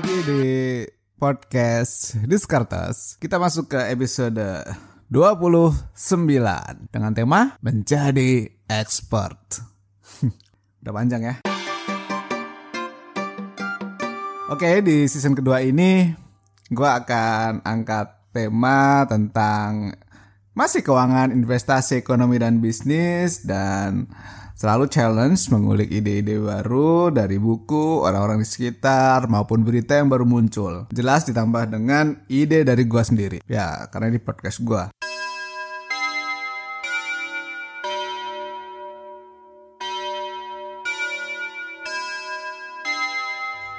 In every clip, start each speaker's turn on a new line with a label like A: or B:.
A: Lagi di podcast Diskartas. Kita masuk ke episode 29 dengan tema menjadi expert. Udah panjang ya. Oke, di season kedua ini gue akan angkat tema tentang masih keuangan, investasi, ekonomi dan bisnis dan Selalu challenge mengulik ide-ide baru dari buku, orang-orang di sekitar, maupun berita yang baru muncul. Jelas ditambah dengan ide dari gua sendiri. Ya, karena di podcast gua.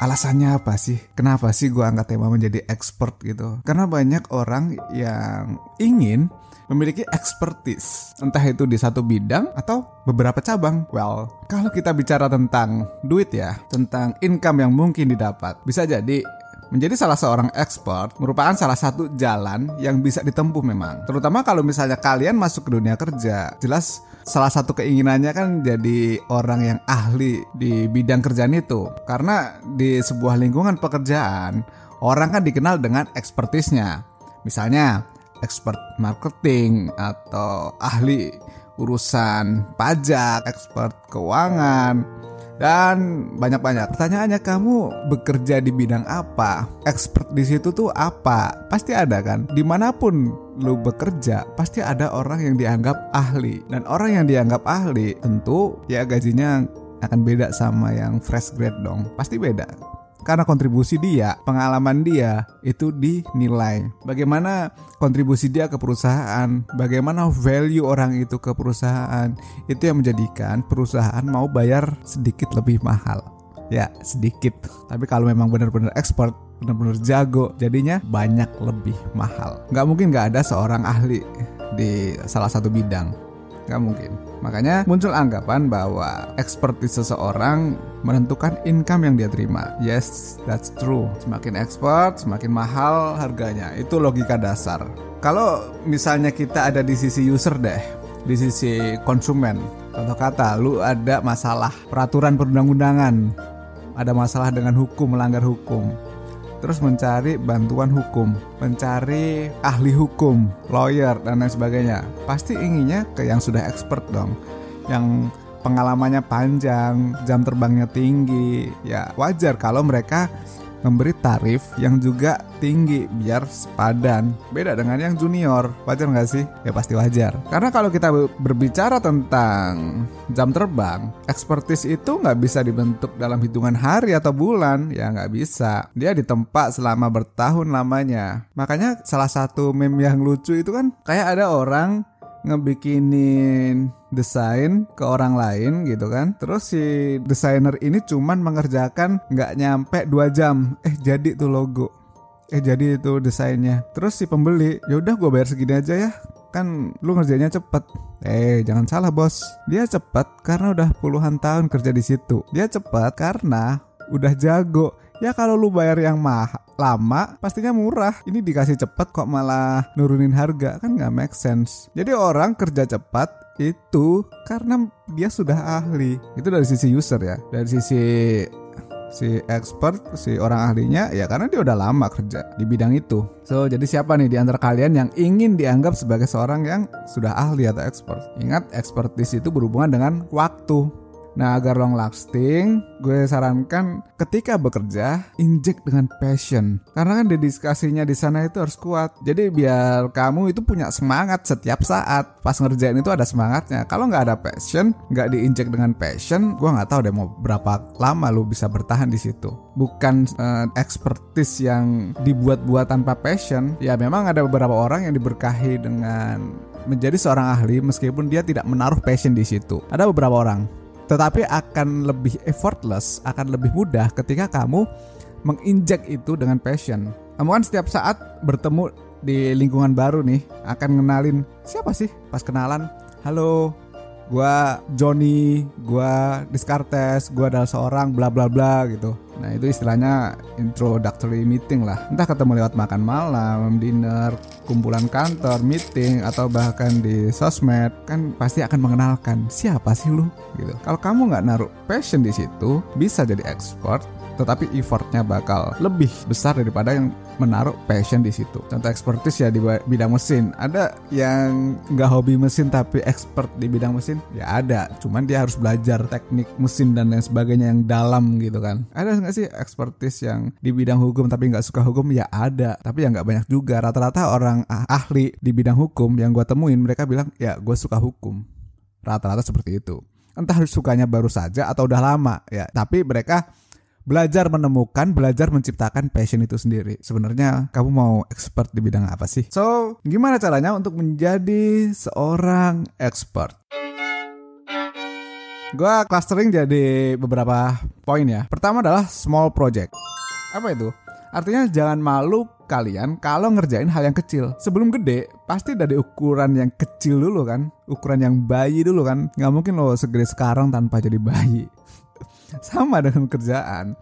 A: Alasannya apa sih? Kenapa sih gua angkat tema menjadi expert gitu? Karena banyak orang yang ingin memiliki expertise, entah itu di satu bidang atau beberapa cabang. Well, kalau kita bicara tentang duit ya, tentang income yang mungkin didapat, bisa jadi Menjadi salah seorang expert merupakan salah satu jalan yang bisa ditempuh memang. Terutama kalau misalnya kalian masuk ke dunia kerja. Jelas salah satu keinginannya kan jadi orang yang ahli di bidang kerjaan itu. Karena di sebuah lingkungan pekerjaan, orang kan dikenal dengan ekspertisnya. Misalnya, expert marketing atau ahli urusan pajak, expert keuangan, dan banyak-banyak. Pertanyaannya kamu bekerja di bidang apa? Expert di situ tuh apa? Pasti ada kan? Di mana pun lu bekerja, pasti ada orang yang dianggap ahli. Dan orang yang dianggap ahli tentu ya gajinya akan beda sama yang fresh grade dong. Pasti beda karena kontribusi dia, pengalaman dia itu dinilai. Bagaimana kontribusi dia ke perusahaan, bagaimana value orang itu ke perusahaan, itu yang menjadikan perusahaan mau bayar sedikit lebih mahal. Ya, sedikit. Tapi kalau memang benar-benar expert, benar-benar jago, jadinya banyak lebih mahal. Nggak mungkin nggak ada seorang ahli di salah satu bidang. Nggak mungkin. Makanya muncul anggapan bahwa ekspertis seseorang menentukan income yang dia terima. Yes, that's true. Semakin expert, semakin mahal harganya. Itu logika dasar. Kalau misalnya kita ada di sisi user deh, di sisi konsumen. Contoh kata, lu ada masalah peraturan perundang-undangan, ada masalah dengan hukum, melanggar hukum terus mencari bantuan hukum, mencari ahli hukum, lawyer dan lain sebagainya. Pasti inginnya ke yang sudah expert dong, yang pengalamannya panjang, jam terbangnya tinggi. Ya wajar kalau mereka memberi tarif yang juga tinggi biar sepadan. Beda dengan yang junior, wajar nggak sih? Ya pasti wajar. Karena kalau kita berbicara tentang jam terbang, expertise itu nggak bisa dibentuk dalam hitungan hari atau bulan, ya nggak bisa. Dia ditempa selama bertahun lamanya. Makanya salah satu meme yang lucu itu kan kayak ada orang ngebikinin desain ke orang lain gitu kan. Terus si desainer ini cuman mengerjakan nggak nyampe 2 jam. Eh jadi tuh logo. Eh jadi itu desainnya. Terus si pembeli ya udah gue bayar segini aja ya. Kan lu ngerjainnya cepet. Eh jangan salah bos. Dia cepet karena udah puluhan tahun kerja di situ. Dia cepet karena udah jago Ya kalau lu bayar yang mah lama pastinya murah Ini dikasih cepet kok malah nurunin harga Kan nggak make sense Jadi orang kerja cepat itu karena dia sudah ahli itu dari sisi user ya dari sisi si expert, si orang ahlinya ya karena dia udah lama kerja di bidang itu. So, jadi siapa nih di antara kalian yang ingin dianggap sebagai seorang yang sudah ahli atau expert? Ingat, expertise itu berhubungan dengan waktu. Nah, agar long lasting, gue sarankan ketika bekerja, injek dengan passion. Karena kan dedikasinya di sana itu harus kuat. Jadi biar kamu itu punya semangat setiap saat. Pas ngerjain itu ada semangatnya. Kalau nggak ada passion, nggak diinjek dengan passion, gue nggak tahu deh mau berapa lama lu bisa bertahan di situ. Bukan uh, expertise yang dibuat-buat tanpa passion. Ya memang ada beberapa orang yang diberkahi dengan menjadi seorang ahli meskipun dia tidak menaruh passion di situ. Ada beberapa orang tetapi akan lebih effortless, akan lebih mudah ketika kamu menginjek itu dengan passion. Kamu kan setiap saat bertemu di lingkungan baru nih, akan ngenalin siapa sih pas kenalan. Halo, gua Johnny, gua Descartes, gua adalah seorang bla bla bla gitu. Nah itu istilahnya introductory meeting lah. Entah ketemu lewat makan malam, dinner, kumpulan kantor, meeting, atau bahkan di sosmed, kan pasti akan mengenalkan siapa sih lu gitu. Kalau kamu nggak naruh passion di situ, bisa jadi expert, tetapi effortnya bakal lebih besar daripada yang menaruh passion di situ. Contoh expertise ya di bidang mesin. Ada yang nggak hobi mesin tapi expert di bidang mesin? Ya ada. Cuman dia harus belajar teknik mesin dan lain sebagainya yang dalam gitu kan. Ada nggak sih expertise yang di bidang hukum tapi nggak suka hukum? Ya ada. Tapi ya nggak banyak juga. Rata-rata orang ah, ahli di bidang hukum yang gue temuin mereka bilang ya gue suka hukum. Rata-rata seperti itu. Entah sukanya baru saja atau udah lama ya. Tapi mereka belajar menemukan, belajar menciptakan passion itu sendiri. Sebenarnya kamu mau expert di bidang apa sih? So, gimana caranya untuk menjadi seorang expert? Gua clustering jadi beberapa poin ya. Pertama adalah small project. Apa itu? Artinya jangan malu kalian kalau ngerjain hal yang kecil. Sebelum gede, pasti dari ukuran yang kecil dulu kan. Ukuran yang bayi dulu kan. Nggak mungkin lo segede sekarang tanpa jadi bayi. Sama dengan kerjaan.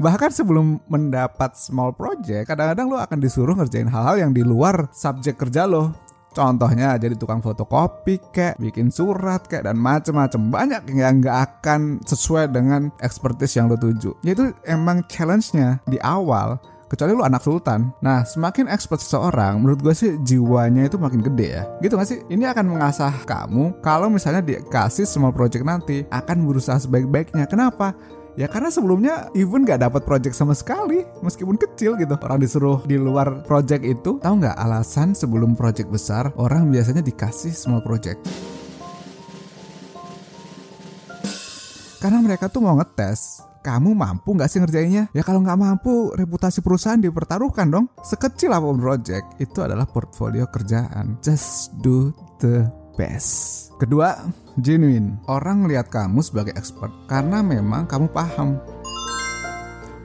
A: Bahkan sebelum mendapat small project, kadang-kadang lo akan disuruh ngerjain hal-hal yang di luar subjek kerja lo. Contohnya jadi tukang fotokopi kayak bikin surat kayak dan macem-macem banyak yang nggak akan sesuai dengan expertise yang lo tuju. Yaitu emang challenge-nya di awal kecuali lu anak sultan. Nah, semakin expert seseorang, menurut gue sih jiwanya itu makin gede ya. Gitu gak sih? Ini akan mengasah kamu kalau misalnya dikasih small project nanti akan berusaha sebaik-baiknya. Kenapa? Ya karena sebelumnya even gak dapat project sama sekali Meskipun kecil gitu Orang disuruh di luar project itu Tahu nggak alasan sebelum project besar Orang biasanya dikasih small project Karena mereka tuh mau ngetes kamu mampu nggak sih ngerjainnya? Ya kalau nggak mampu, reputasi perusahaan dipertaruhkan dong. Sekecil apa pun project, itu adalah portfolio kerjaan. Just do the best. Kedua, genuine. Orang lihat kamu sebagai expert karena memang kamu paham.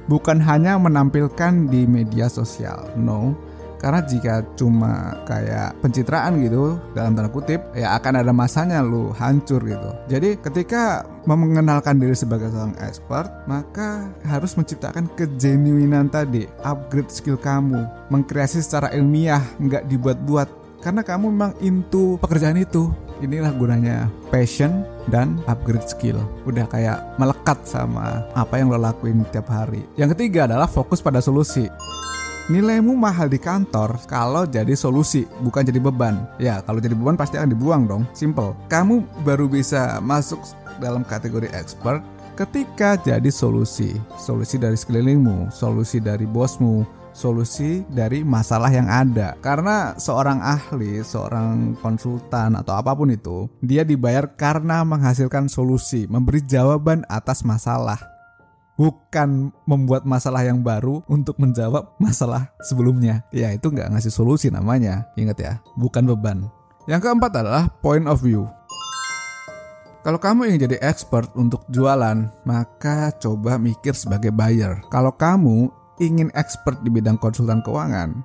A: Bukan hanya menampilkan di media sosial, no, karena jika cuma kayak pencitraan gitu dalam tanda kutip ya akan ada masanya lu hancur gitu. Jadi ketika mengenalkan diri sebagai seorang expert, maka harus menciptakan kejenuinan tadi, upgrade skill kamu, mengkreasi secara ilmiah, nggak dibuat-buat karena kamu memang into pekerjaan itu. Inilah gunanya passion dan upgrade skill. Udah kayak melekat sama apa yang lo lakuin tiap hari. Yang ketiga adalah fokus pada solusi. Nilaimu mahal di kantor kalau jadi solusi, bukan jadi beban. Ya, kalau jadi beban pasti akan dibuang dong. Simple. Kamu baru bisa masuk dalam kategori expert ketika jadi solusi. Solusi dari sekelilingmu, solusi dari bosmu, solusi dari masalah yang ada. Karena seorang ahli, seorang konsultan atau apa pun itu, dia dibayar karena menghasilkan solusi, memberi jawaban atas masalah bukan membuat masalah yang baru untuk menjawab masalah sebelumnya. Ya itu nggak ngasih solusi namanya. Ingat ya, bukan beban. Yang keempat adalah point of view. Kalau kamu ingin jadi expert untuk jualan, maka coba mikir sebagai buyer. Kalau kamu ingin expert di bidang konsultan keuangan,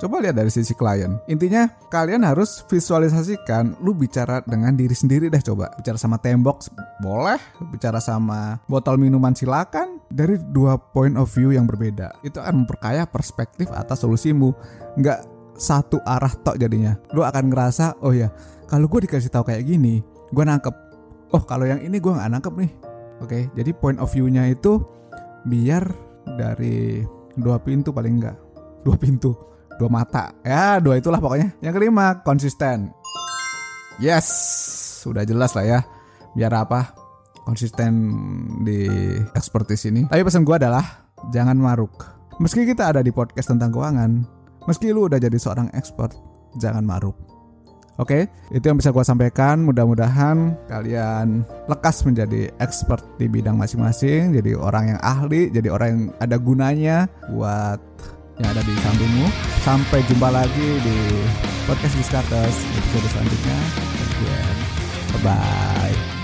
A: Coba lihat dari sisi klien. Intinya kalian harus visualisasikan lu bicara dengan diri sendiri deh coba. Bicara sama tembok boleh, bicara sama botol minuman silakan. Dari dua point of view yang berbeda. Itu akan memperkaya perspektif atas solusimu. Nggak satu arah tok jadinya. Lu akan ngerasa, oh ya, kalau gue dikasih tahu kayak gini, gue nangkep. Oh kalau yang ini gue nggak nangkep nih. Oke, jadi point of view-nya itu biar dari dua pintu paling enggak dua pintu dua mata. Ya dua itulah pokoknya. Yang kelima konsisten. Yes sudah jelas lah ya. Biar apa? Konsisten di expertise ini. Tapi pesan gue adalah jangan maruk. Meski kita ada di podcast tentang keuangan meski lu udah jadi seorang expert jangan maruk. Oke, itu yang bisa gue sampaikan. Mudah-mudahan kalian lekas menjadi expert di bidang masing-masing, jadi orang yang ahli, jadi orang yang ada gunanya buat yang ada di sampingmu. Sampai jumpa lagi di podcast Discutters episode selanjutnya. Bye bye.